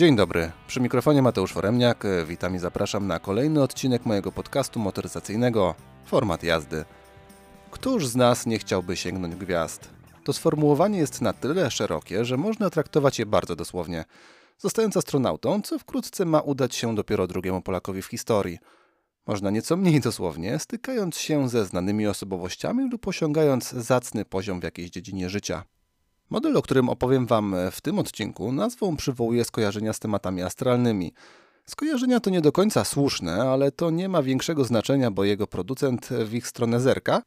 Dzień dobry, przy mikrofonie Mateusz Foremniak. Witam i zapraszam na kolejny odcinek mojego podcastu motoryzacyjnego Format jazdy. Któż z nas nie chciałby sięgnąć gwiazd? To sformułowanie jest na tyle szerokie, że można traktować je bardzo dosłownie. Zostając astronautą, co wkrótce ma udać się dopiero drugiemu Polakowi w historii. Można nieco mniej dosłownie, stykając się ze znanymi osobowościami lub osiągając zacny poziom w jakiejś dziedzinie życia. Model, o którym opowiem Wam w tym odcinku, nazwą przywołuje skojarzenia z tematami astralnymi. Skojarzenia to nie do końca słuszne, ale to nie ma większego znaczenia, bo jego producent w ich stronę zerka,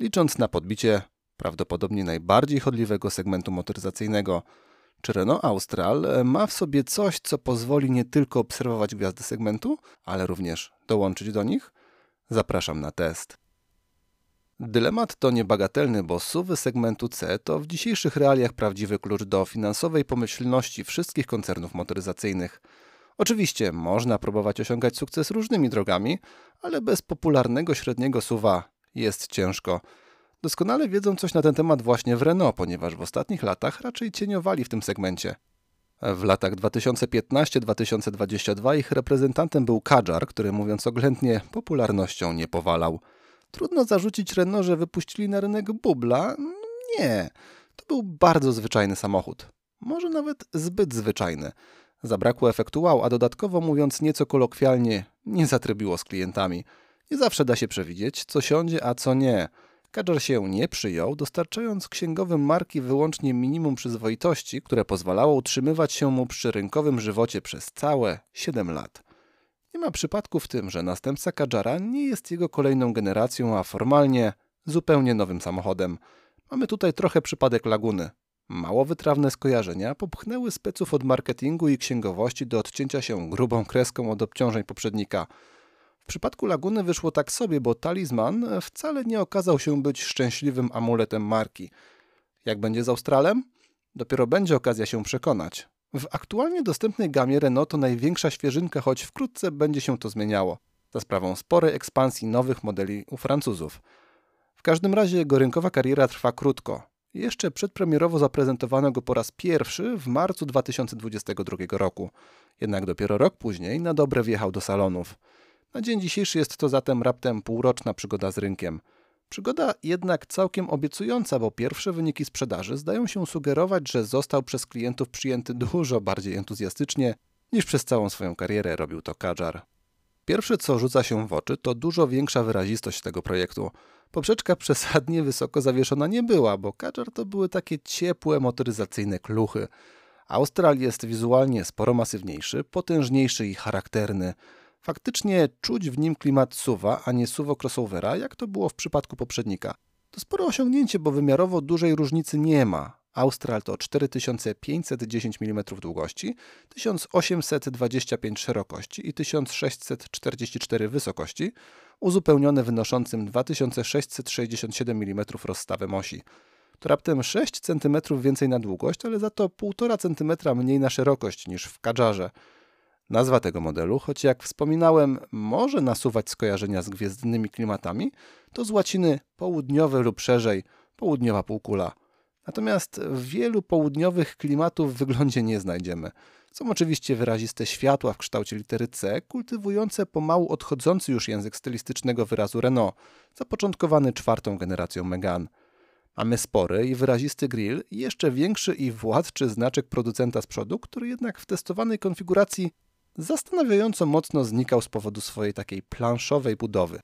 licząc na podbicie prawdopodobnie najbardziej chodliwego segmentu motoryzacyjnego. Czy Renault Austral ma w sobie coś, co pozwoli nie tylko obserwować gwiazdy segmentu, ale również dołączyć do nich? Zapraszam na test. Dylemat to niebagatelny, bo suwy segmentu C to w dzisiejszych realiach prawdziwy klucz do finansowej pomyślności wszystkich koncernów motoryzacyjnych. Oczywiście można próbować osiągać sukces różnymi drogami, ale bez popularnego średniego suwa jest ciężko. Doskonale wiedzą coś na ten temat właśnie w Renault, ponieważ w ostatnich latach raczej cieniowali w tym segmencie. W latach 2015-2022 ich reprezentantem był Kadżar, który mówiąc oględnie popularnością nie powalał. Trudno zarzucić Renault, że wypuścili na rynek bubla. Nie, to był bardzo zwyczajny samochód. Może nawet zbyt zwyczajny. Zabrakło efektu wow, a dodatkowo mówiąc nieco kolokwialnie, nie zatrybiło z klientami. Nie zawsze da się przewidzieć, co siądzie, a co nie. Kadżar się nie przyjął, dostarczając księgowym marki wyłącznie minimum przyzwoitości, które pozwalało utrzymywać się mu przy rynkowym żywocie przez całe 7 lat. Nie ma przypadku w tym, że następca Kadżara nie jest jego kolejną generacją, a formalnie zupełnie nowym samochodem. Mamy tutaj trochę przypadek Laguny. Mało wytrawne skojarzenia popchnęły speców od marketingu i księgowości do odcięcia się grubą kreską od obciążeń poprzednika. W przypadku Laguny wyszło tak sobie, bo talizman wcale nie okazał się być szczęśliwym amuletem marki. Jak będzie z Australem? Dopiero będzie okazja się przekonać. W aktualnie dostępnej gamie Renault to największa świeżynka, choć wkrótce będzie się to zmieniało, za sprawą sporej ekspansji nowych modeli u Francuzów. W każdym razie jego rynkowa kariera trwa krótko. Jeszcze przedpremierowo zaprezentowano go po raz pierwszy w marcu 2022 roku, jednak dopiero rok później na dobre wjechał do salonów. Na dzień dzisiejszy jest to zatem raptem półroczna przygoda z rynkiem – Przygoda jednak całkiem obiecująca, bo pierwsze wyniki sprzedaży zdają się sugerować, że został przez klientów przyjęty dużo bardziej entuzjastycznie niż przez całą swoją karierę robił to Kadżar. Pierwsze co rzuca się w oczy to dużo większa wyrazistość tego projektu. Poprzeczka przesadnie wysoko zawieszona nie była, bo Kadżar to były takie ciepłe motoryzacyjne kluchy. Austral jest wizualnie sporo masywniejszy, potężniejszy i charakterny. Faktycznie czuć w nim klimat suwa, a nie suwo crossovera, jak to było w przypadku poprzednika. To spore osiągnięcie, bo wymiarowo dużej różnicy nie ma. Austral to 4510 mm długości, 1825 szerokości i 1644 wysokości, uzupełnione wynoszącym 2667 mm rozstawem osi. To raptem 6 cm więcej na długość, ale za to 1,5 cm mniej na szerokość niż w Kadżarze. Nazwa tego modelu, choć jak wspominałem, może nasuwać skojarzenia z gwiezdnymi klimatami, to z łaciny południowe lub szerzej południowa półkula. Natomiast wielu południowych klimatów w wyglądzie nie znajdziemy. Są oczywiście wyraziste światła w kształcie litery C, kultywujące pomału odchodzący już język stylistycznego wyrazu Renault, zapoczątkowany czwartą generacją Megane. Mamy spory i wyrazisty grill, jeszcze większy i władczy znaczek producenta z przodu, który jednak w testowanej konfiguracji zastanawiająco mocno znikał z powodu swojej takiej planszowej budowy.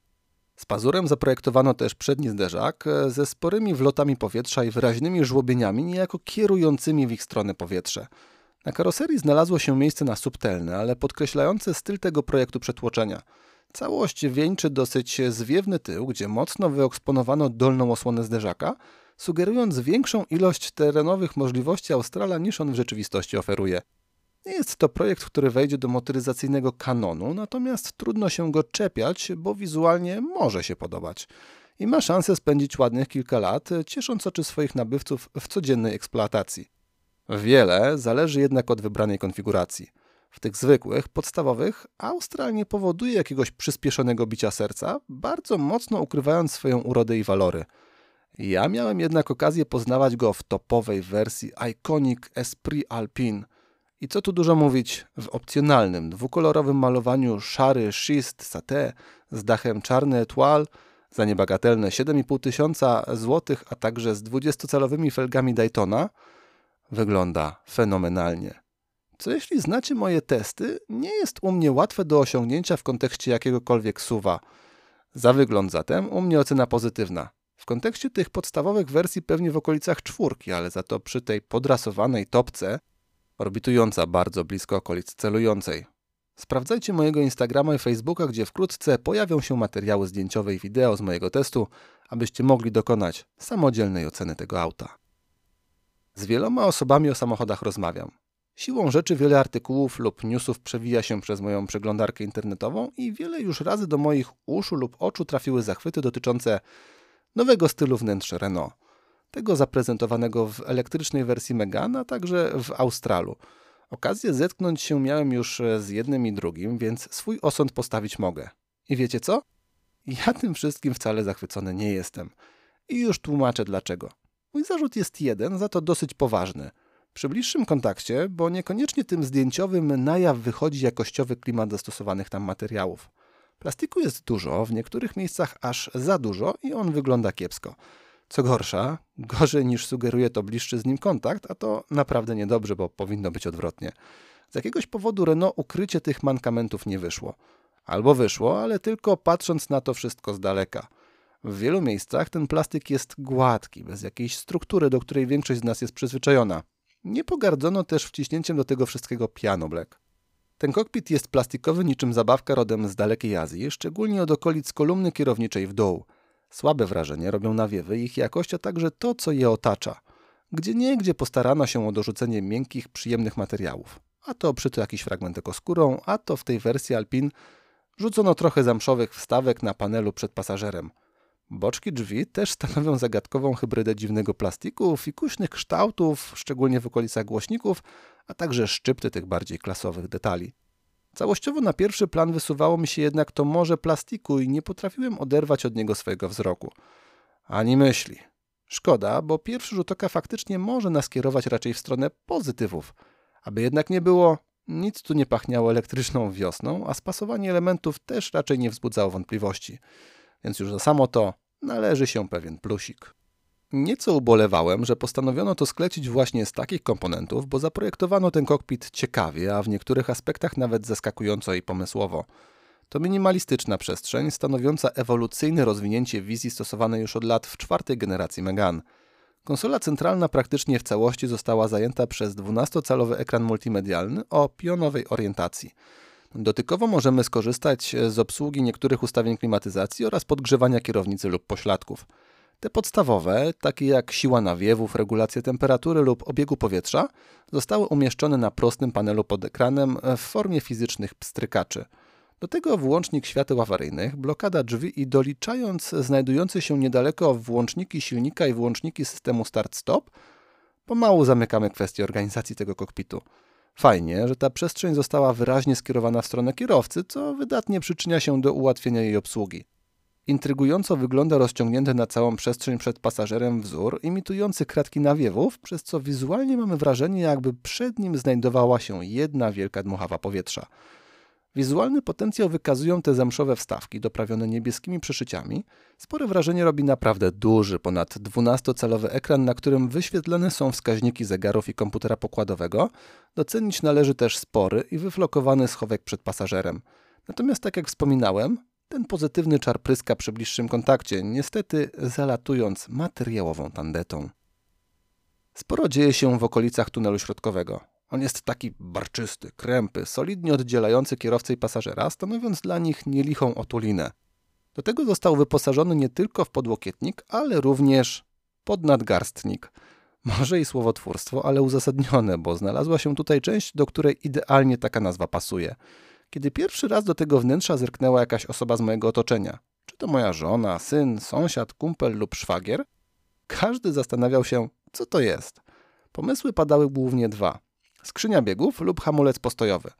Z pazurem zaprojektowano też przedni zderzak e, ze sporymi wlotami powietrza i wyraźnymi żłobieniami, niejako kierującymi w ich stronę powietrze. Na karoserii znalazło się miejsce na subtelne, ale podkreślające styl tego projektu przetłoczenia. Całość wieńczy dosyć zwiewny tył, gdzie mocno wyeksponowano dolną osłonę zderzaka, sugerując większą ilość terenowych możliwości Australa niż on w rzeczywistości oferuje. Nie jest to projekt, który wejdzie do motoryzacyjnego kanonu, natomiast trudno się go czepiać, bo wizualnie może się podobać i ma szansę spędzić ładnych kilka lat, ciesząc oczy swoich nabywców w codziennej eksploatacji. Wiele zależy jednak od wybranej konfiguracji. W tych zwykłych, podstawowych, Austral nie powoduje jakiegoś przyspieszonego bicia serca, bardzo mocno ukrywając swoją urodę i walory. Ja miałem jednak okazję poznawać go w topowej wersji Iconic Esprit Alpine – I co tu dużo mówić, w opcjonalnym, dwukolorowym malowaniu szary schist saté z dachem czarny etoile za niebagatelne 7,5 tysiąca złotych, a także z 20-calowymi felgami Daytona, wygląda fenomenalnie. Co jeśli znacie moje testy, nie jest u mnie łatwe do osiągnięcia w kontekście jakiegokolwiek suwa. Za wygląd zatem u mnie ocena pozytywna. W kontekście tych podstawowych wersji pewnie w okolicach czwórki, ale za to przy tej podrasowanej topce, orbitująca bardzo blisko okolic celującej. Sprawdzajcie mojego Instagrama i Facebooka, gdzie wkrótce pojawią się materiały zdjęciowe i wideo z mojego testu, abyście mogli dokonać samodzielnej oceny tego auta. Z wieloma osobami o samochodach rozmawiam. Siłą rzeczy wiele artykułów lub newsów przewija się przez moją przeglądarkę internetową i wiele już razy do moich uszu lub oczu trafiły zachwyty dotyczące nowego stylu wnętrza Renault. Tego zaprezentowanego w elektrycznej wersji Megane, a także w Australu. Okazję zetknąć się miałem już z jednym i drugim, więc swój osąd postawić mogę. I wiecie co? Ja tym wszystkim wcale zachwycony nie jestem. I już tłumaczę dlaczego. Mój zarzut jest jeden, za to dosyć poważny – przy bliższym kontakcie, bo niekoniecznie tym zdjęciowym na jaw wychodzi jakościowy klimat zastosowanych tam materiałów. Plastiku jest dużo, w niektórych miejscach aż za dużo i on wygląda kiepsko. Co gorsza, gorzej niż sugeruje to bliższy z nim kontakt, a to naprawdę niedobrze, bo powinno być odwrotnie. Z jakiegoś powodu Renault ukrycie tych mankamentów nie wyszło. Albo wyszło, ale tylko patrząc na to wszystko z daleka. W wielu miejscach ten plastik jest gładki, bez jakiejś struktury, do której większość z nas jest przyzwyczajona. Nie pogardzono też wciśnięciem do tego wszystkiego piano black. Ten kokpit jest plastikowy niczym zabawka rodem z dalekiej Azji, szczególnie od okolic kolumny kierowniczej w dół. Słabe wrażenie robią nawiewy, ich jakość, a także to, co je otacza. Gdzie niegdzie postarano się o dorzucenie miękkich, przyjemnych materiałów. A to przyto jakiś fragment ekoskórą, a to w tej wersji Alpin rzucono trochę zamszowych wstawek na panelu przed pasażerem – Boczki drzwi też stanowią zagadkową hybrydę dziwnego plastiku, fikuśnych kształtów, szczególnie w okolicach głośników, a także szczypty tych bardziej klasowych detali. Całościowo na pierwszy plan wysuwało mi się jednak to morze plastiku i nie potrafiłem oderwać od niego swojego wzroku. Ani myśli. Szkoda, bo pierwszy rzut oka faktycznie może nas kierować raczej w stronę pozytywów. Aby jednak nie było, nic tu nie pachniało elektryczną wiosną, a spasowanie elementów też raczej nie wzbudzało wątpliwości. Więc już za samo to należy się pewien plusik. Nieco ubolewałem, że postanowiono to sklecić właśnie z takich komponentów, bo zaprojektowano ten kokpit ciekawie, a w niektórych aspektach nawet zaskakująco i pomysłowo. To minimalistyczna przestrzeń, stanowiąca ewolucyjne rozwinięcie wizji stosowanej już od lat w czwartej generacji Megane. Konsola centralna praktycznie w całości została zajęta przez 12-calowy ekran multimedialny o pionowej orientacji – Dotykowo możemy skorzystać z obsługi niektórych ustawień klimatyzacji oraz podgrzewania kierownicy lub pośladków. Te podstawowe, takie jak siła nawiewów, regulacja temperatury lub obiegu powietrza, zostały umieszczone na prostym panelu pod ekranem w formie fizycznych pstrykaczy. Do tego włącznik świateł awaryjnych, blokada drzwi i doliczając znajdujące się niedaleko włączniki silnika i włączniki systemu start-stop, pomału zamykamy kwestię organizacji tego kokpitu. Fajnie, że ta przestrzeń została wyraźnie skierowana w stronę kierowcy, co wydatnie przyczynia się do ułatwienia jej obsługi. Intrygująco wygląda rozciągnięty na całą przestrzeń przed pasażerem wzór, imitujący kratki nawiewów, przez co wizualnie mamy wrażenie, jakby przed nim znajdowała się jedna wielka dmuchawa powietrza. Wizualny potencjał wykazują te zamszowe wstawki, doprawione niebieskimi przeszyciami. Spore wrażenie robi naprawdę duży, ponad 12-calowy ekran, na którym wyświetlone są wskaźniki zegarów i komputera pokładowego. Docenić należy też spory i wyflokowany schowek przed pasażerem. Natomiast tak jak wspominałem, ten pozytywny czar pryska przy bliższym kontakcie, niestety zalatując materiałową tandetą. Sporo dzieje się w okolicach tunelu środkowego. On jest taki barczysty, krępy, solidnie oddzielający kierowcę i pasażera, stanowiąc dla nich nielichą otulinę. Do tego został wyposażony nie tylko w podłokietnik, ale również pod nadgarstnik. Może i słowotwórstwo, ale uzasadnione, bo znalazła się tutaj część, do której idealnie taka nazwa pasuje. Kiedy pierwszy raz do tego wnętrza zerknęła jakaś osoba z mojego otoczenia, czy to moja żona, syn, sąsiad, kumpel lub szwagier, każdy zastanawiał się, co to jest. Pomysły padały głównie dwa – Skrzynia biegów lub hamulec postojowy.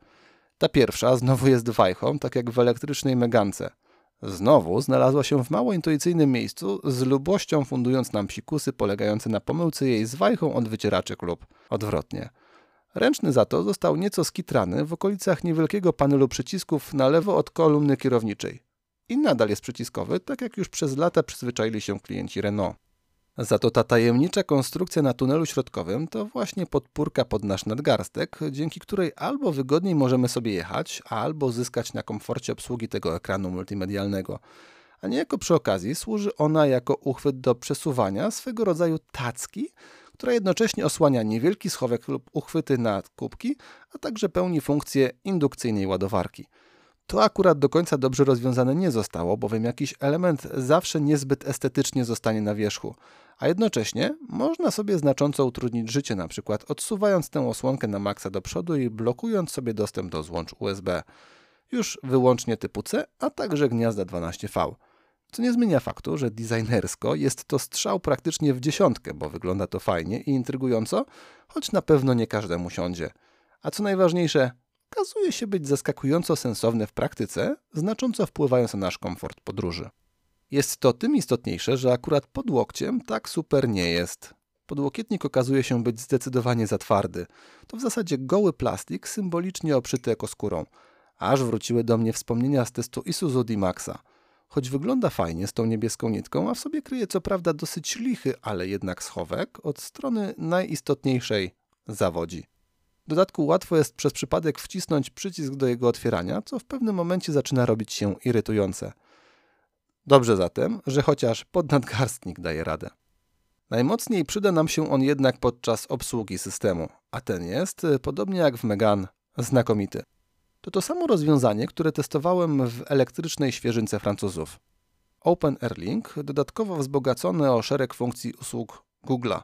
Ta pierwsza znowu jest wajchą, tak jak w elektrycznej megance. Znowu znalazła się w mało intuicyjnym miejscu, z lubością fundując nam psikusy polegające na pomyłce jej z wajchą od wycieraczek lub odwrotnie. Ręczny za to został nieco skitrany w okolicach niewielkiego panelu przycisków na lewo od kolumny kierowniczej. I nadal jest przyciskowy, tak jak już przez lata przyzwyczaili się klienci Renault. Za to ta tajemnicza konstrukcja na tunelu środkowym to właśnie podpórka pod nasz nadgarstek, dzięki której albo wygodniej możemy sobie jechać, albo zyskać na komforcie obsługi tego ekranu multimedialnego. A niejako przy okazji służy ona jako uchwyt do przesuwania swego rodzaju tacki, która jednocześnie osłania niewielki schowek lub uchwyty na kubki, a także pełni funkcję indukcyjnej ładowarki. To akurat do końca dobrze rozwiązane nie zostało, bowiem jakiś element zawsze niezbyt estetycznie zostanie na wierzchu, a jednocześnie można sobie znacząco utrudnić życie, na przykład odsuwając tę osłonkę na maksa do przodu i blokując sobie dostęp do złącz USB. Już wyłącznie typu C, a także gniazda 12V. Co nie zmienia faktu, że designersko jest to strzał praktycznie w dziesiątkę, bo wygląda to fajnie i intrygująco, choć na pewno nie każdemu siądzie. A co najważniejsze, okazuje się być zaskakująco sensowne w praktyce, znacząco wpływając na nasz komfort podróży. Jest to tym istotniejsze, że akurat pod łokciem tak super nie jest. Podłokietnik okazuje się być zdecydowanie za twardy. To w zasadzie goły plastik symbolicznie obszyty ekoskórą. Aż wróciły do mnie wspomnienia z testu Isuzu D-Maxa. Choć wygląda fajnie z tą niebieską nitką, a w sobie kryje co prawda dosyć lichy, ale jednak schowek, od strony najistotniejszej zawodzi. W dodatku łatwo jest przez przypadek wcisnąć przycisk do jego otwierania, co w pewnym momencie zaczyna robić się irytujące. Dobrze zatem, że chociaż podnadgarstnik daje radę. Najmocniej przyda nam się on jednak podczas obsługi systemu, a ten jest, podobnie jak w Megan, znakomity. To to samo rozwiązanie, które testowałem w elektrycznej świeżynce Francuzów. Open Airlink dodatkowo wzbogacone o szereg funkcji usług Google'a.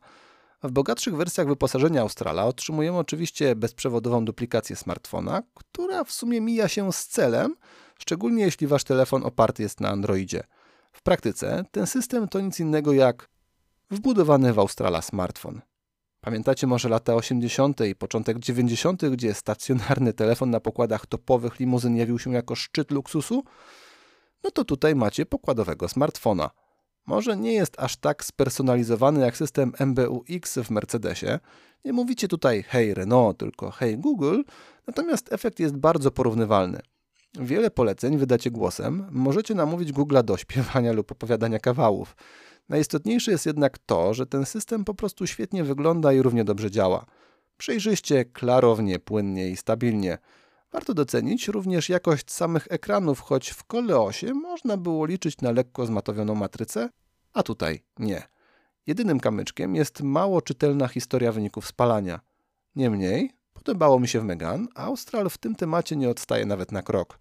W bogatszych wersjach wyposażenia Australa otrzymujemy oczywiście bezprzewodową duplikację smartfona, która w sumie mija się z celem, szczególnie jeśli wasz telefon oparty jest na Androidzie. W praktyce ten system to nic innego jak wbudowany w Australa smartfon. Pamiętacie może lata 80. i początek 90., gdzie stacjonarny telefon na pokładach topowych limuzyn jawił się jako szczyt luksusu? No to tutaj macie pokładowego smartfona. Może nie jest aż tak spersonalizowany jak system MBUX w Mercedesie. Nie mówicie tutaj hej Renault, tylko hej Google, natomiast efekt jest bardzo porównywalny. Wiele poleceń wydacie głosem, możecie namówić Google'a do śpiewania lub opowiadania kawałów. Najistotniejsze jest jednak to, że ten system po prostu świetnie wygląda i równie dobrze działa. Przejrzyście, klarownie, płynnie i stabilnie. Warto docenić również jakość samych ekranów, choć w Koleosie można było liczyć na lekko zmatowioną matrycę, a tutaj nie. Jedynym kamyczkiem jest mało czytelna historia wyników spalania. Niemniej, podobało mi się w Megan, a Austral w tym temacie nie odstaje nawet na krok.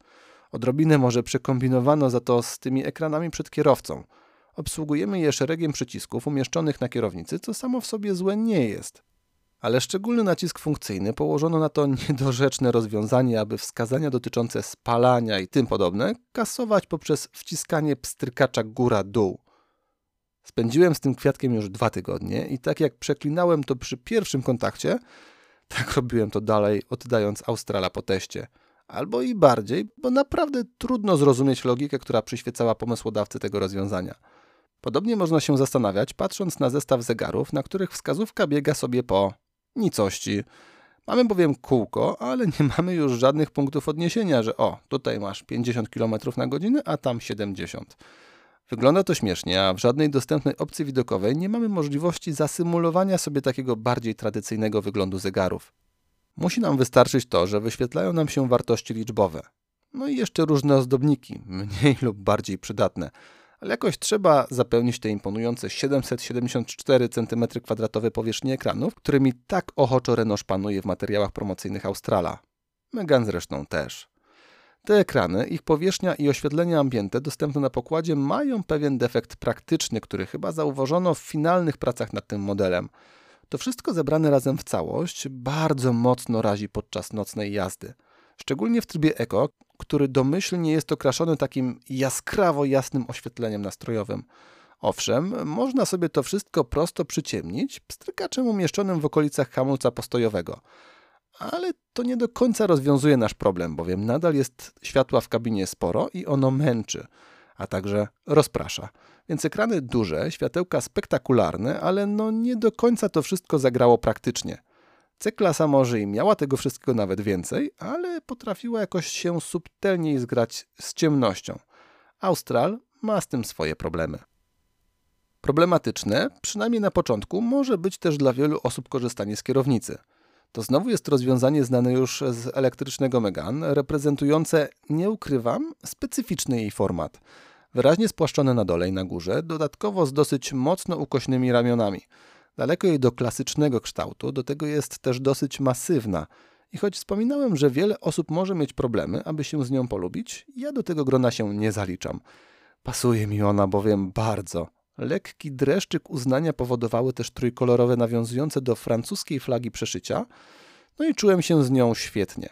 Odrobinę może przekombinowano za to z tymi ekranami przed kierowcą – Obsługujemy je szeregiem przycisków umieszczonych na kierownicy, co samo w sobie złe nie jest. Ale szczególny nacisk funkcyjny położono na to niedorzeczne rozwiązanie, aby wskazania dotyczące spalania i tym podobne kasować poprzez wciskanie pstrykacza góra-dół. Spędziłem z tym kwiatkiem już dwa tygodnie i tak jak przeklinałem to przy pierwszym kontakcie, tak robiłem to dalej, oddając Australa po teście. Albo i bardziej, bo naprawdę trudno zrozumieć logikę, która przyświecała pomysłodawcy tego rozwiązania. Podobnie można się zastanawiać, patrząc na zestaw zegarów, na których wskazówka biega sobie po nicości. Mamy bowiem kółko, ale nie mamy już żadnych punktów odniesienia, że o, tutaj masz 50 km na godzinę, a tam 70. Wygląda to śmiesznie, a w żadnej dostępnej opcji widokowej nie mamy możliwości zasymulowania sobie takiego bardziej tradycyjnego wyglądu zegarów. Musi nam wystarczyć to, że wyświetlają nam się wartości liczbowe. No i jeszcze różne ozdobniki, mniej lub bardziej przydatne ale jakoś trzeba zapełnić te imponujące 774 cm2 powierzchni ekranów, którymi tak ochoczo Renault panuje w materiałach promocyjnych Australa. Megan zresztą też. Te ekrany, ich powierzchnia i oświetlenie ambiente dostępne na pokładzie mają pewien defekt praktyczny, który chyba zauważono w finalnych pracach nad tym modelem. To wszystko zebrane razem w całość bardzo mocno razi podczas nocnej jazdy. Szczególnie w trybie Eco, który domyślnie jest okraszony takim jaskrawo jasnym oświetleniem nastrojowym. Owszem, można sobie to wszystko prosto przyciemnić pstrykaczem umieszczonym w okolicach hamulca postojowego. Ale to nie do końca rozwiązuje nasz problem, bowiem nadal jest światła w kabinie sporo i ono męczy, a także rozprasza. Więc ekrany duże, światełka spektakularne, ale no nie do końca to wszystko zagrało praktycznie. C-klasa może i miała tego wszystkiego nawet więcej, ale potrafiła jakoś się subtelniej zgrać z ciemnością. Austral ma z tym swoje problemy. Problematyczne, przynajmniej na początku, może być też dla wielu osób korzystanie z kierownicy. To znowu jest rozwiązanie znane już z elektrycznego Megane, reprezentujące, nie ukrywam, specyficzny jej format. Wyraźnie spłaszczone na dole i na górze, dodatkowo z dosyć mocno ukośnymi ramionami. Daleko jej do klasycznego kształtu, do tego jest też dosyć masywna. I choć wspominałem, że wiele osób może mieć problemy, aby się z nią polubić, ja do tego grona się nie zaliczam. Pasuje mi ona bowiem bardzo. Lekki dreszczyk uznania powodowały też trójkolorowe nawiązujące do francuskiej flagi przeszycia, no i czułem się z nią świetnie.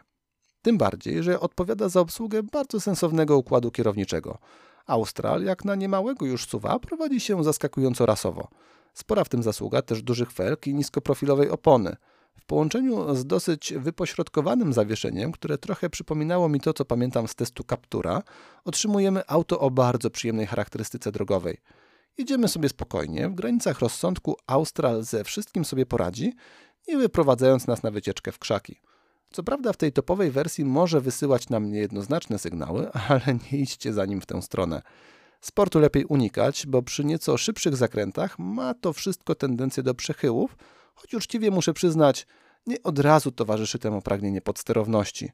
Tym bardziej, że odpowiada za obsługę bardzo sensownego układu kierowniczego. Austral, jak na niemałego już suwa, prowadzi się zaskakująco rasowo. Spora w tym zasługa też dużych felk i niskoprofilowej opony. W połączeniu z dosyć wypośrodkowanym zawieszeniem, które trochę przypominało mi to, co pamiętam z testu Captura, otrzymujemy auto o bardzo przyjemnej charakterystyce drogowej. Jedziemy sobie spokojnie, w granicach rozsądku Austral ze wszystkim sobie poradzi, nie wyprowadzając nas na wycieczkę w krzaki. Co prawda w tej topowej wersji może wysyłać nam niejednoznaczne sygnały, ale nie idźcie za nim w tę stronę. Sportu lepiej unikać, bo przy nieco szybszych zakrętach ma to wszystko tendencję do przechyłów, choć uczciwie muszę przyznać, nie od razu towarzyszy temu pragnienie podsterowności.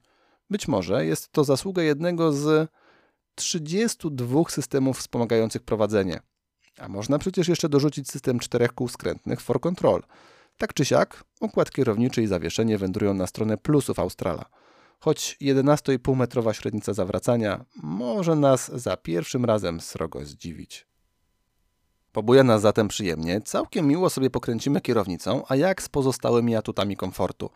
Być może jest to zasługa jednego z 32 systemów wspomagających prowadzenie. A można przecież jeszcze dorzucić system czterech kół skrętnych for control. Tak czy siak, układ kierowniczy i zawieszenie wędrują na stronę plusów Australa. Choć 11,5 metrowa średnica zawracania może nas za pierwszym razem srogo zdziwić. Pobuje nas zatem przyjemnie, całkiem miło sobie pokręcimy kierownicą, a jak z pozostałymi atutami komfortu.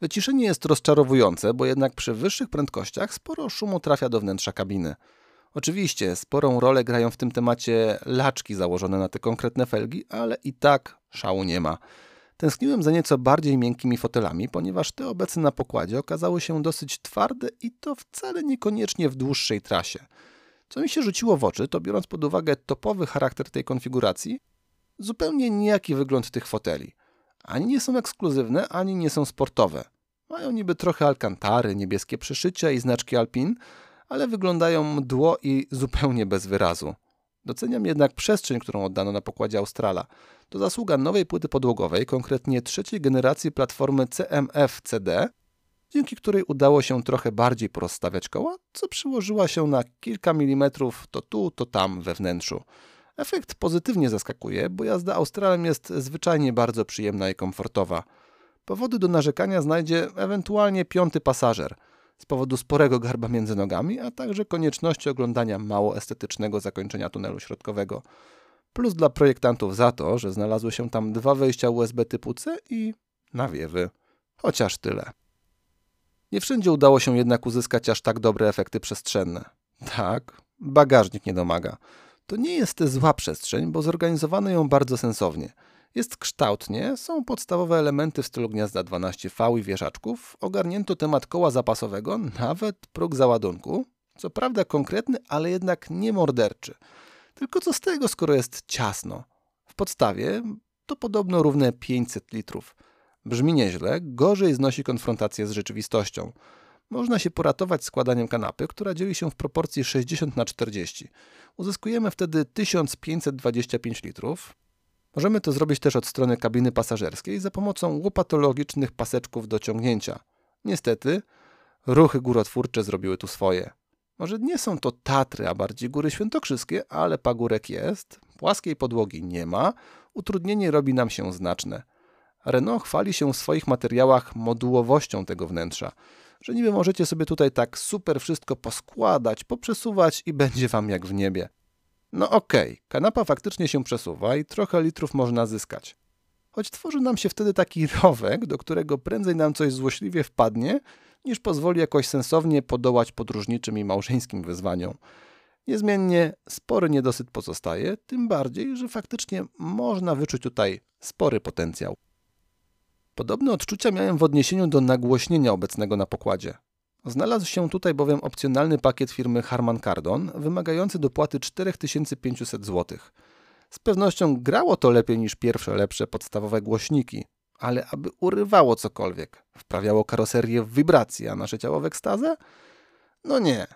Wyciszenie jest rozczarowujące, bo jednak przy wyższych prędkościach sporo szumu trafia do wnętrza kabiny. Oczywiście sporą rolę grają w tym temacie laczki założone na te konkretne felgi, ale i tak szału nie ma. Tęskniłem za nieco bardziej miękkimi fotelami, ponieważ te obecne na pokładzie okazały się dosyć twarde i to wcale niekoniecznie w dłuższej trasie. Co mi się rzuciło w oczy, to biorąc pod uwagę topowy charakter tej konfiguracji, zupełnie nijaki wygląd tych foteli. Ani nie są ekskluzywne, ani nie są sportowe. Mają niby trochę alkantary, niebieskie przeszycia i znaczki Alpin, ale wyglądają mdło i zupełnie bez wyrazu. Doceniam jednak przestrzeń, którą oddano na pokładzie Australa. To zasługa nowej płyty podłogowej, konkretnie trzeciej generacji platformy CMF-CD, dzięki której udało się trochę bardziej porozstawiać koła, co przyłożyła się na kilka milimetrów to tu, to tam we wnętrzu. Efekt pozytywnie zaskakuje, bo jazda Australem jest zwyczajnie bardzo przyjemna i komfortowa. Powody do narzekania znajdzie ewentualnie piąty pasażer – z powodu sporego garba między nogami, a także konieczności oglądania mało estetycznego zakończenia tunelu środkowego. Plus dla projektantów za to, że znalazły się tam dwa wejścia USB typu C i nawiewy. Chociaż tyle. Nie wszędzie udało się jednak uzyskać aż tak dobre efekty przestrzenne. Tak, bagażnik nie domaga. To nie jest zła przestrzeń, bo zorganizowano ją bardzo sensownie – jest kształtnie, są podstawowe elementy w stylu gniazda 12V i wieżaczków, ogarnięto temat koła zapasowego, nawet próg załadunku. Co prawda konkretny, ale jednak nie morderczy. Tylko co z tego, skoro jest ciasno? W podstawie to podobno równe 500 litrów. Brzmi nieźle, gorzej znosi konfrontację z rzeczywistością. Można się poratować składaniem kanapy, która dzieli się w proporcji 60 na 40. Uzyskujemy wtedy 1525 litrów, Możemy to zrobić też od strony kabiny pasażerskiej za pomocą łopatologicznych paseczków do ciągnięcia. Niestety, ruchy górotwórcze zrobiły tu swoje. Może nie są to Tatry, a bardziej góry świętokrzyskie, ale pagórek jest, płaskiej podłogi nie ma, utrudnienie robi nam się znaczne. Renault chwali się w swoich materiałach modułowością tego wnętrza, że niby możecie sobie tutaj tak super wszystko poskładać, poprzesuwać i będzie wam jak w niebie. No okej, okay, kanapa faktycznie się przesuwa i trochę litrów można zyskać. Choć tworzy nam się wtedy taki rowek, do którego prędzej nam coś złośliwie wpadnie, niż pozwoli jakoś sensownie podołać podróżniczym i małżeńskim wyzwaniom. Niezmiennie spory niedosyt pozostaje, tym bardziej, że faktycznie można wyczuć tutaj spory potencjał. Podobne odczucia miałem w odniesieniu do nagłośnienia obecnego na pokładzie. Znalazł się tutaj bowiem opcjonalny pakiet firmy Harman Kardon, wymagający dopłaty 4500 zł. Z pewnością grało to lepiej niż pierwsze lepsze podstawowe głośniki, ale aby urywało cokolwiek, wprawiało karoserię w wibracje, a nasze ciało w ekstazę? No nie.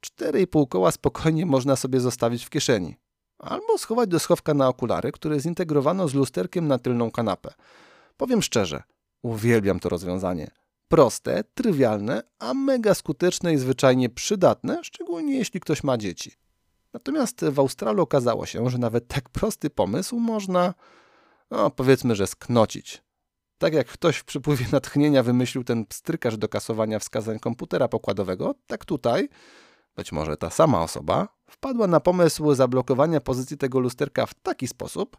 Cztery i pół koła spokojnie można sobie zostawić w kieszeni. Albo schować do schowka na okulary, które zintegrowano z lusterkiem na tylną kanapę. Powiem szczerze, uwielbiam to rozwiązanie. Proste, trywialne, a mega skuteczne i zwyczajnie przydatne, szczególnie jeśli ktoś ma dzieci. Natomiast w Australii okazało się, że nawet tak prosty pomysł można, no powiedzmy, że sknocić. Tak jak ktoś w przypływie natchnienia wymyślił ten pstrykarz do kasowania wskazań komputera pokładowego, tak tutaj, być może ta sama osoba, wpadła na pomysł zablokowania pozycji tego lusterka w taki sposób,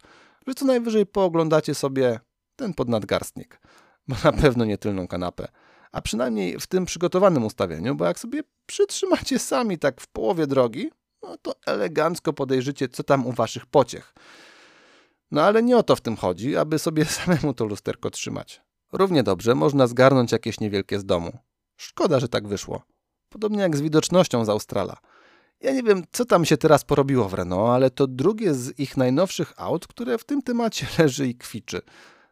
że co najwyżej pooglądacie sobie ten podnadgarstnik, bo na pewno nie tylną kanapę. A przynajmniej w tym przygotowanym ustawieniu, bo jak sobie przytrzymacie sami tak w połowie drogi, no to elegancko podejrzycie, co tam u waszych pociech. No ale nie o to w tym chodzi, aby sobie samemu to lusterko trzymać. Równie dobrze można zgarnąć jakieś niewielkie z domu. Szkoda, że tak wyszło. Podobnie jak z widocznością z Australa. Ja nie wiem, co tam się teraz porobiło w Renault, ale to drugie z ich najnowszych aut, które w tym temacie leży i kwiczy.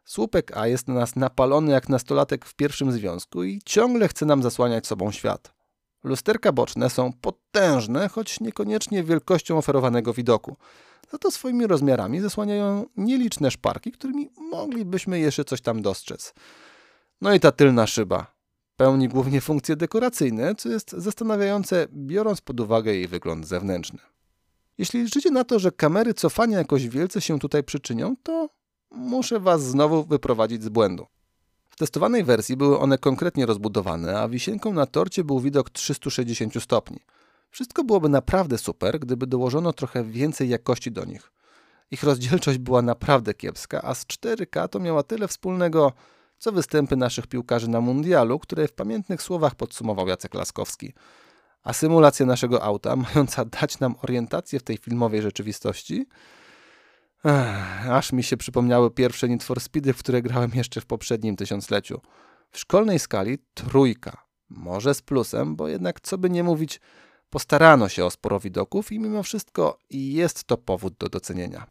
Słupek A jest na nas napalony jak nastolatek w pierwszym związku i ciągle chce nam zasłaniać sobą świat. Lusterka boczne są potężne, choć niekoniecznie wielkością oferowanego widoku. Za to swoimi rozmiarami zasłaniają nieliczne szparki, którymi moglibyśmy jeszcze coś tam dostrzec. No i ta tylna szyba. Pełni głównie funkcje dekoracyjne, co jest zastanawiające, biorąc pod uwagę jej wygląd zewnętrzny. Jeśli liczycie na to, że kamery cofania jakoś wielce się tutaj przyczynią, to muszę Was znowu wyprowadzić z błędu. W testowanej wersji były one konkretnie rozbudowane, a wisienką na torcie był widok 360 stopni. Wszystko byłoby naprawdę super, gdyby dołożono trochę więcej jakości do nich. Ich rozdzielczość była naprawdę kiepska, a z 4K to miała tyle wspólnego, co występy naszych piłkarzy na mundialu, które w pamiętnych słowach podsumował Jacek Laskowski. A symulacja naszego auta, mająca dać nam orientację w tej filmowej rzeczywistości, Ech, aż mi się przypomniały pierwsze Need for Speedy, w które grałem jeszcze w poprzednim tysiącleciu. W szkolnej skali trójka. Może z plusem, bo jednak co by nie mówić, postarano się o sporo widoków i mimo wszystko jest to powód do docenienia.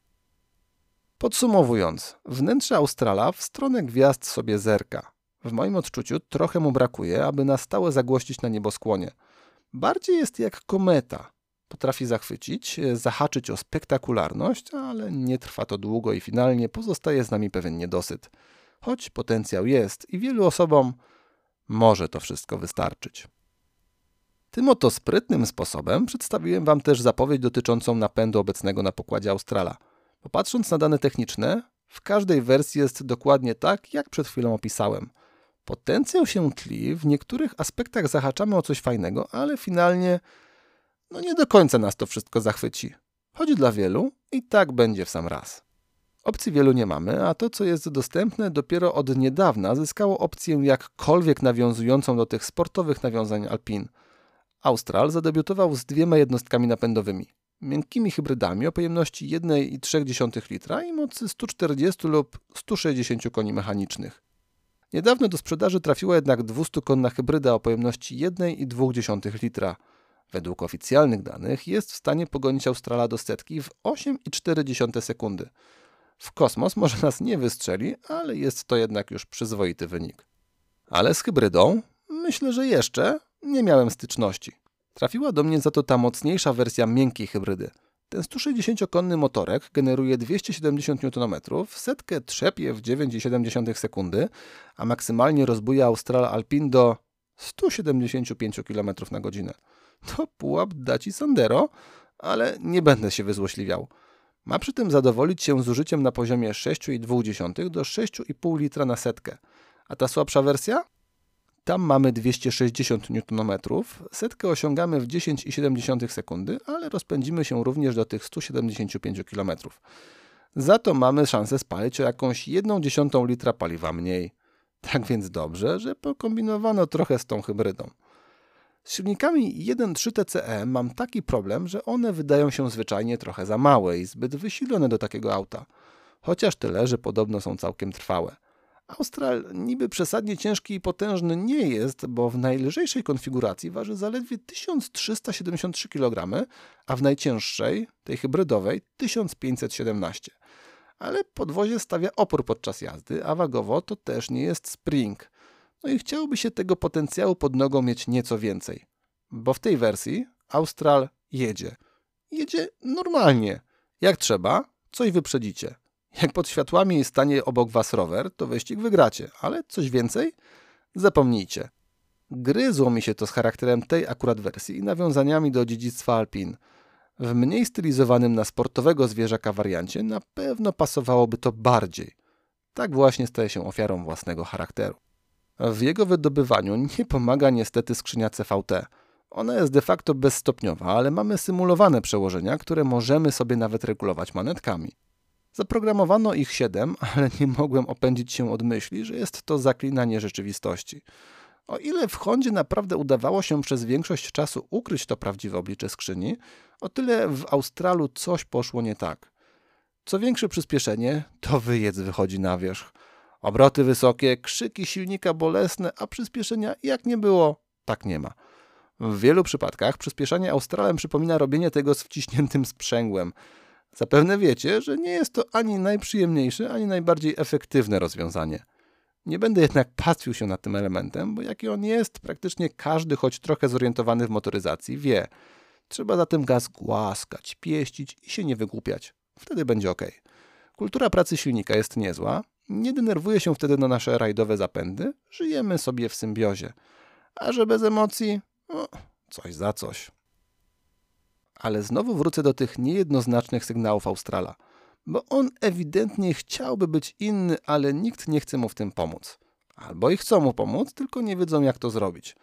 Podsumowując, wnętrze Australa w stronę gwiazd sobie zerka. W moim odczuciu trochę mu brakuje, aby na stałe zagłościć na nieboskłonie. Bardziej jest jak kometa, Potrafi zachwycić, e, zahaczyć o spektakularność, ale nie trwa to długo i finalnie pozostaje z nami pewien niedosyt. Choć potencjał jest i wielu osobom może to wszystko wystarczyć. Tym oto sprytnym sposobem przedstawiłem Wam też zapowiedź dotyczącą napędu obecnego na pokładzie Australa. Popatrząc na dane techniczne, w każdej wersji jest dokładnie tak, jak przed chwilą opisałem. Potencjał się tli, w niektórych aspektach zahaczamy o coś fajnego, ale finalnie no nie do końca nas to wszystko zachwyci. Choć dla wielu i tak będzie w sam raz. Opcji wielu nie mamy, a to, co jest dostępne dopiero od niedawna, zyskało opcję jakkolwiek nawiązującą do tych sportowych nawiązań Alpin. Austral zadebiutował z dwiema jednostkami napędowymi. Miękkimi hybrydami o pojemności 1,3 litra i mocy 140 lub 160 koni mechanicznych. Niedawno do sprzedaży trafiła jednak 200-konna hybryda o pojemności 1,2 litra – według oficjalnych danych jest w stanie pogonić Australa do setki w 8,4 sekundy. W kosmos może nas nie wystrzeli, ale jest to jednak już przyzwoity wynik. Ale z hybrydą myślę, że jeszcze nie miałem styczności. Trafiła do mnie za to ta mocniejsza wersja miękkiej hybrydy. Ten 160-konny motorek generuje 270 Nm, setkę trzepie w 9,7 sekundy, a maksymalnie rozbuja Austral Alpine do 175 km na godzinę to pułap da ci Sandero, ale nie będę się wyzłośliwiał. Ma przy tym zadowolić się zużyciem na poziomie 6,2 do 6,5 litra na setkę. A ta słabsza wersja? Tam mamy 260 Nm, setkę osiągamy w 10,7 sekundy, ale rozpędzimy się również do tych 175 km. Za to mamy szansę spalić o jakąś 1,1 litra paliwa mniej. Tak więc dobrze, że pokombinowano trochę z tą hybrydą. Z silnikami 1.3 TCE mam taki problem, że one wydają się zwyczajnie trochę za małe i zbyt wysilone do takiego auta. Chociaż tyle, że podobno są całkiem trwałe. Austral niby przesadnie ciężki i potężny nie jest, bo w najlżejszej konfiguracji waży zaledwie 1373 kg, a w najcięższej, tej hybrydowej, 1517. Ale podwozie stawia opór podczas jazdy, a wagowo to też nie jest spring. No i chciałoby się tego potencjału pod nogą mieć nieco więcej. Bo w tej wersji Austral jedzie. Jedzie normalnie. Jak trzeba, coś wyprzedzicie. Jak pod światłami stanie obok was rower, to wyścig wygracie, ale coś więcej? Zapomnijcie. Gryzło mi się to z charakterem tej akurat wersji i nawiązaniami do dziedzictwa Alpin. W mniej stylizowanym na sportowego zwierzaka wariancie na pewno pasowałoby to bardziej. Tak właśnie staje się ofiarą własnego charakteru. W jego wydobywaniu nie pomaga niestety skrzynia CVT. Ona jest de facto bezstopniowa, ale mamy symulowane przełożenia, które możemy sobie nawet regulować manetkami. Zaprogramowano ich siedem, ale nie mogłem opędzić się od myśli, że jest to zaklinanie rzeczywistości. O ile w Hondzie naprawdę udawało się przez większość czasu ukryć to prawdziwe oblicze skrzyni, o tyle w Australu coś poszło nie tak. Co większe przyspieszenie, to wyjedz wychodzi na wierzch. Obroty wysokie, krzyki silnika bolesne, a przyspieszenia jak nie było, tak nie ma. W wielu przypadkach przyspieszanie Australem przypomina robienie tego z wciśniętym sprzęgłem. Zapewne wiecie, że nie jest to ani najprzyjemniejsze, ani najbardziej efektywne rozwiązanie. Nie będę jednak pastwił się nad tym elementem, bo jaki on jest, praktycznie każdy, choć trochę zorientowany w motoryzacji, wie. Trzeba zatem gaz głaskać, pieścić i się nie wygłupiać. Wtedy będzie ok. Kultura pracy silnika jest niezła, nie denerwuje się wtedy na nasze rajdowe zapędy, żyjemy sobie w symbiozie. A że bez emocji, no, coś za coś. Ale znowu wrócę do tych niejednoznacznych sygnałów Australa, bo on ewidentnie chciałby być inny, ale nikt nie chce mu w tym pomóc. Albo i chcą mu pomóc, tylko nie wiedzą jak to zrobić.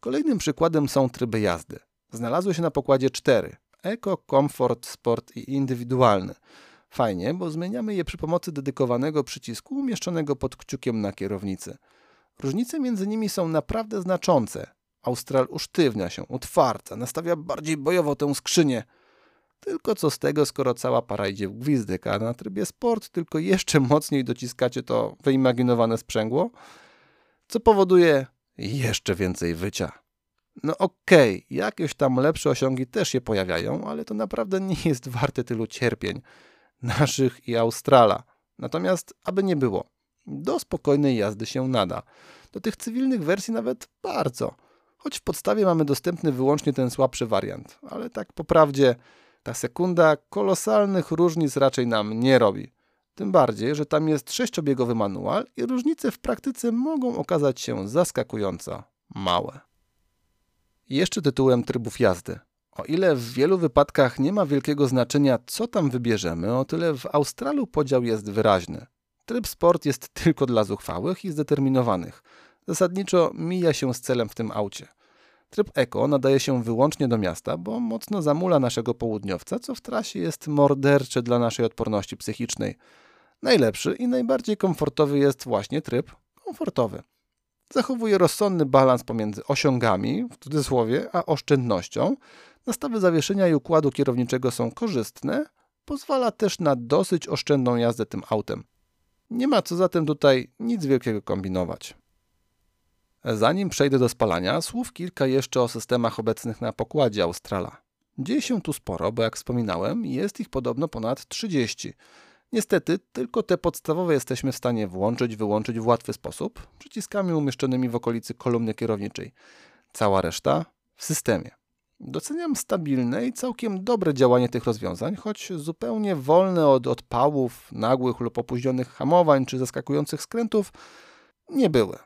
Kolejnym przykładem są tryby jazdy. Znalazły się na pokładzie cztery: Eko, Comfort, Sport i Indywidualny. Fajnie, bo zmieniamy je przy pomocy dedykowanego przycisku umieszczonego pod kciukiem na kierownicy. Różnice między nimi są naprawdę znaczące. Austral usztywnia się, utwardza, nastawia bardziej bojowo tę skrzynię. Tylko co z tego, skoro cała para idzie w gwizdek, a na trybie sport tylko jeszcze mocniej dociskacie to wyimaginowane sprzęgło, co powoduje jeszcze więcej wycia. No okej, okay, jakieś tam lepsze osiągi też się pojawiają, ale to naprawdę nie jest warte tylu cierpień naszych i Australa. Natomiast, aby nie było, do spokojnej jazdy się nada. Do tych cywilnych wersji nawet bardzo. Choć w podstawie mamy dostępny wyłącznie ten słabszy wariant, ale tak po prawdzie ta sekunda kolosalnych różnic raczej nam nie robi. Tym bardziej, że tam jest sześciobiegowy manual i różnice w praktyce mogą okazać się zaskakująco małe. Jeszcze tytułem trybów jazdy. O ile w wielu wypadkach nie ma wielkiego znaczenia, co tam wybierzemy, o tyle w Australu podział jest wyraźny. Tryb sport jest tylko dla zuchwałych i zdeterminowanych. Zasadniczo mija się z celem w tym aucie. Tryb eko nadaje się wyłącznie do miasta, bo mocno zamula naszego południowca, co w trasie jest mordercze dla naszej odporności psychicznej. Najlepszy i najbardziej komfortowy jest właśnie tryb komfortowy. Zachowuje rozsądny balans pomiędzy osiągami, w cudzysłowie, a oszczędnością. Nastawy zawieszenia i układu kierowniczego są korzystne, pozwala też na dosyć oszczędną jazdę tym autem. Nie ma co zatem tutaj nic wielkiego kombinować. Zanim przejdę do spalania, słów kilka jeszcze o systemach obecnych na pokładzie Australa. Dzieje się tu sporo, bo jak wspominałem, jest ich podobno ponad 30. Niestety, tylko te podstawowe jesteśmy w stanie włączyć, wyłączyć w łatwy sposób, przyciskami umieszczonymi w okolicy kolumny kierowniczej. Cała reszta w systemie. Doceniam stabilne i całkiem dobre działanie tych rozwiązań, choć zupełnie wolne od odpałów, nagłych lub opóźnionych hamowań czy zaskakujących skrętów nie były.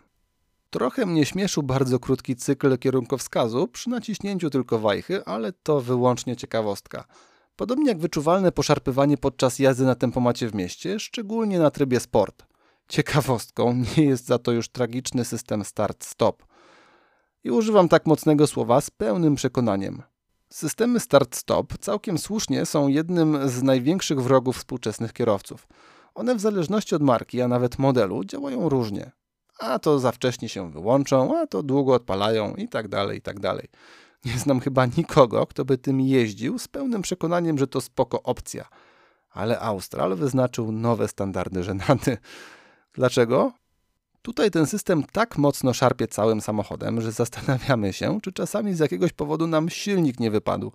Trochę mnie śmieszył bardzo krótki cykl kierunkowskazu przy naciśnięciu tylko wajchy, ale to wyłącznie ciekawostka. Podobnie jak wyczuwalne poszarpywanie podczas jazdy na tempomacie w mieście, szczególnie na trybie sport. Ciekawostką nie jest za to już tragiczny system start-stop. I używam tak mocnego słowa z pełnym przekonaniem. Systemy start-stop całkiem słusznie są jednym z największych wrogów współczesnych kierowców. One w zależności od marki, a nawet modelu działają różnie a to za wcześnie się wyłączą, a to długo odpalają i tak dalej, i tak dalej. Nie znam chyba nikogo, kto by tym jeździł z pełnym przekonaniem, że to spoko opcja. Ale Austral wyznaczył nowe standardy żenady. Dlaczego? Tutaj ten system tak mocno szarpie całym samochodem, że zastanawiamy się, czy czasami z jakiegoś powodu nam silnik nie wypadł.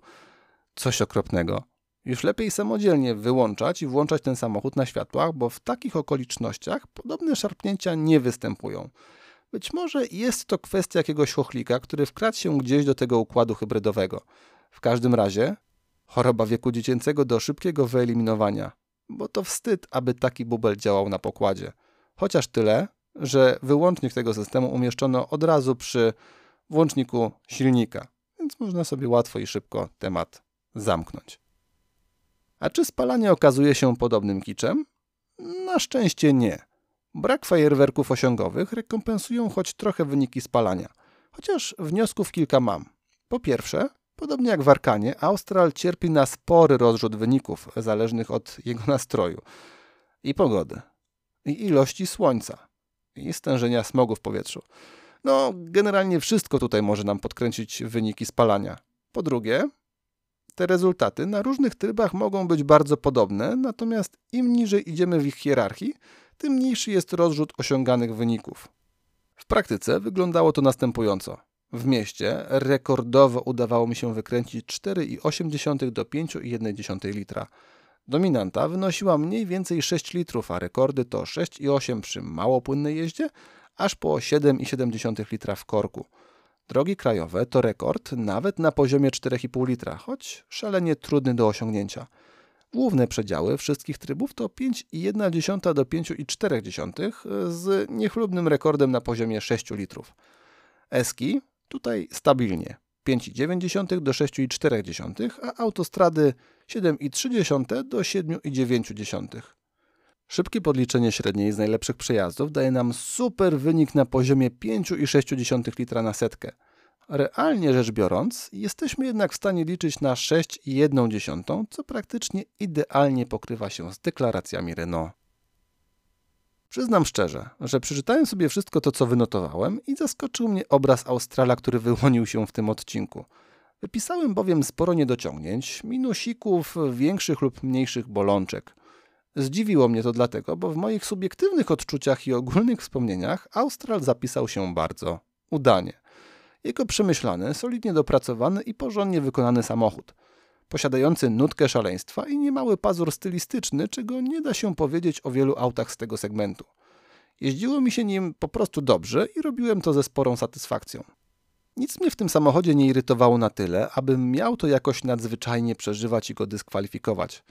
Coś okropnego. Już lepiej samodzielnie wyłączać i włączać ten samochód na światłach, bo w takich okolicznościach podobne szarpnięcia nie występują. Być może jest to kwestia jakiegoś chochlika, który wkradł się gdzieś do tego układu hybrydowego. W każdym razie choroba wieku dziecięcego do szybkiego wyeliminowania, bo to wstyd, aby taki bubel działał na pokładzie. Chociaż tyle, że wyłącznik tego systemu umieszczono od razu przy włączniku silnika, więc można sobie łatwo i szybko temat zamknąć. A czy spalanie okazuje się podobnym kiczem? Na szczęście nie. Brak fajerwerków osiągowych rekompensują choć trochę wyniki spalania, chociaż wniosków kilka mam. Po pierwsze, podobnie jak w Arkanie, Austral cierpi na spory rozrzut wyników zależnych od jego nastroju i pogody, i ilości słońca, i stężenia smogu w powietrzu. No, generalnie wszystko tutaj może nam podkręcić wyniki spalania. Po drugie, te rezultaty na różnych trybach mogą być bardzo podobne, natomiast im niżej idziemy w ich hierarchii, tym mniejszy jest rozrzut osiąganych wyników. W praktyce wyglądało to następująco. W mieście rekordowo udawało mi się wykręcić 4,8 do 5,1 litra. Dominanta wynosiła mniej więcej 6 litrów, a rekordy to 6,8 przy mało płynnej jeździe, aż po 7,7 litra w korku. Drogi krajowe to rekord nawet na poziomie 4,5 litra, choć szalenie trudny do osiągnięcia. Główne przedziały wszystkich trybów to 5,1 do 5,4 z niechlubnym rekordem na poziomie 6 litrów. Eski tutaj stabilnie 5,9 do 6,4, a autostrady 7,3 do 7,9. Szybkie podliczenie średniej z najlepszych przejazdów daje nam super wynik na poziomie 5,6 litra na setkę. Realnie rzecz biorąc, jesteśmy jednak w stanie liczyć na 6,1, co praktycznie idealnie pokrywa się z deklaracjami Renault. Przyznam szczerze, że przeczytałem sobie wszystko to, co wynotowałem i zaskoczył mnie obraz Australa, który wyłonił się w tym odcinku. Wypisałem bowiem sporo niedociągnięć, minusików, większych lub mniejszych bolączek – Zdziwiło mnie to dlatego, bo w moich subiektywnych odczuciach i ogólnych wspomnieniach Austral zapisał się bardzo udanie. Jego przemyślany, solidnie dopracowany i porządnie wykonany samochód, posiadający nutkę szaleństwa i niemały pazur stylistyczny, czego nie da się powiedzieć o wielu autach z tego segmentu. Jeździło mi się nim po prostu dobrze i robiłem to ze sporą satysfakcją. Nic mnie w tym samochodzie nie irytowało na tyle, abym miał to jakoś nadzwyczajnie przeżywać i go dyskwalifikować –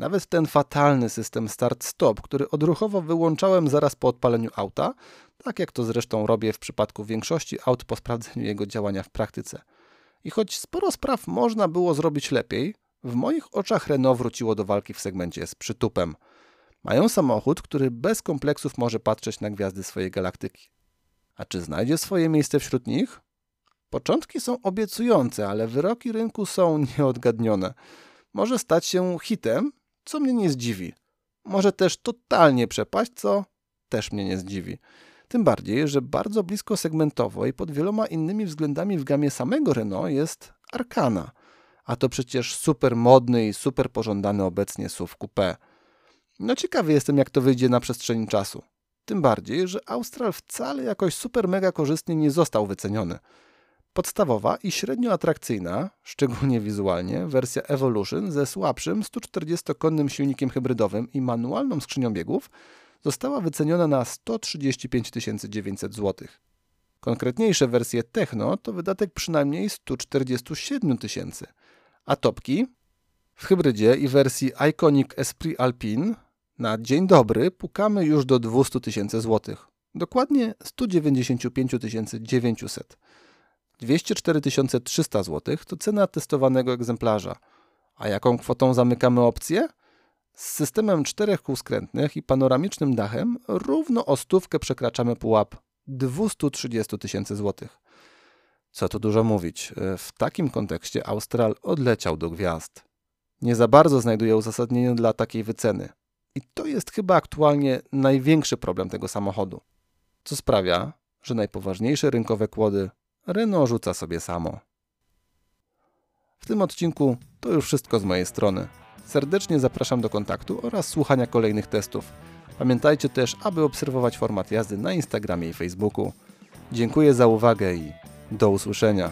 nawet ten fatalny system start-stop, który odruchowo wyłączałem zaraz po odpaleniu auta, tak jak to zresztą robię w przypadku większości aut po sprawdzeniu jego działania w praktyce. I choć sporo spraw można było zrobić lepiej, w moich oczach Renault wróciło do walki w segmencie z przytupem. Mają samochód, który bez kompleksów może patrzeć na gwiazdy swojej galaktyki. A czy znajdzie swoje miejsce wśród nich? Początki są obiecujące, ale wyroki rynku są nieodgadnione. Może stać się hitem, co mnie nie zdziwi. Może też totalnie przepaść, co też mnie nie zdziwi. Tym bardziej, że bardzo blisko segmentowo i pod wieloma innymi względami w gamie samego Renault jest Arkana. A to przecież super modny i super pożądany obecnie SUV coupé. No ciekawy jestem, jak to wyjdzie na przestrzeni czasu. Tym bardziej, że Austral wcale jakoś super mega korzystnie nie został wyceniony. Podstawowa i średnio atrakcyjna, szczególnie wizualnie, wersja Evolution ze słabszym 140-konnym silnikiem hybrydowym i manualną skrzynią biegów została wyceniona na 135 900 zł. Konkretniejsze wersje Techno to wydatek przynajmniej 147 tysięcy, a topki w hybrydzie i wersji Iconic Esprit Alpine na dzień dobry pukamy już do 200 tysięcy złotych. Dokładnie 195 900. 204 300 zł to cena testowanego egzemplarza. A jaką kwotą zamykamy opcję? Z systemem czterech kół skrętnych i panoramicznym dachem równo o stówkę przekraczamy pułap 230 tysięcy złotych. Co tu dużo mówić, w takim kontekście Austral odleciał do gwiazd. Nie za bardzo znajduje uzasadnienie dla takiej wyceny. I to jest chyba aktualnie największy problem tego samochodu. Co sprawia, że najpoważniejsze rynkowe kłody Renault rzuca sobie samo. W tym odcinku to już wszystko z mojej strony. Serdecznie zapraszam do kontaktu oraz słuchania kolejnych testów. Pamiętajcie też, aby obserwować format jazdy na Instagramie i Facebooku. Dziękuję za uwagę i do usłyszenia.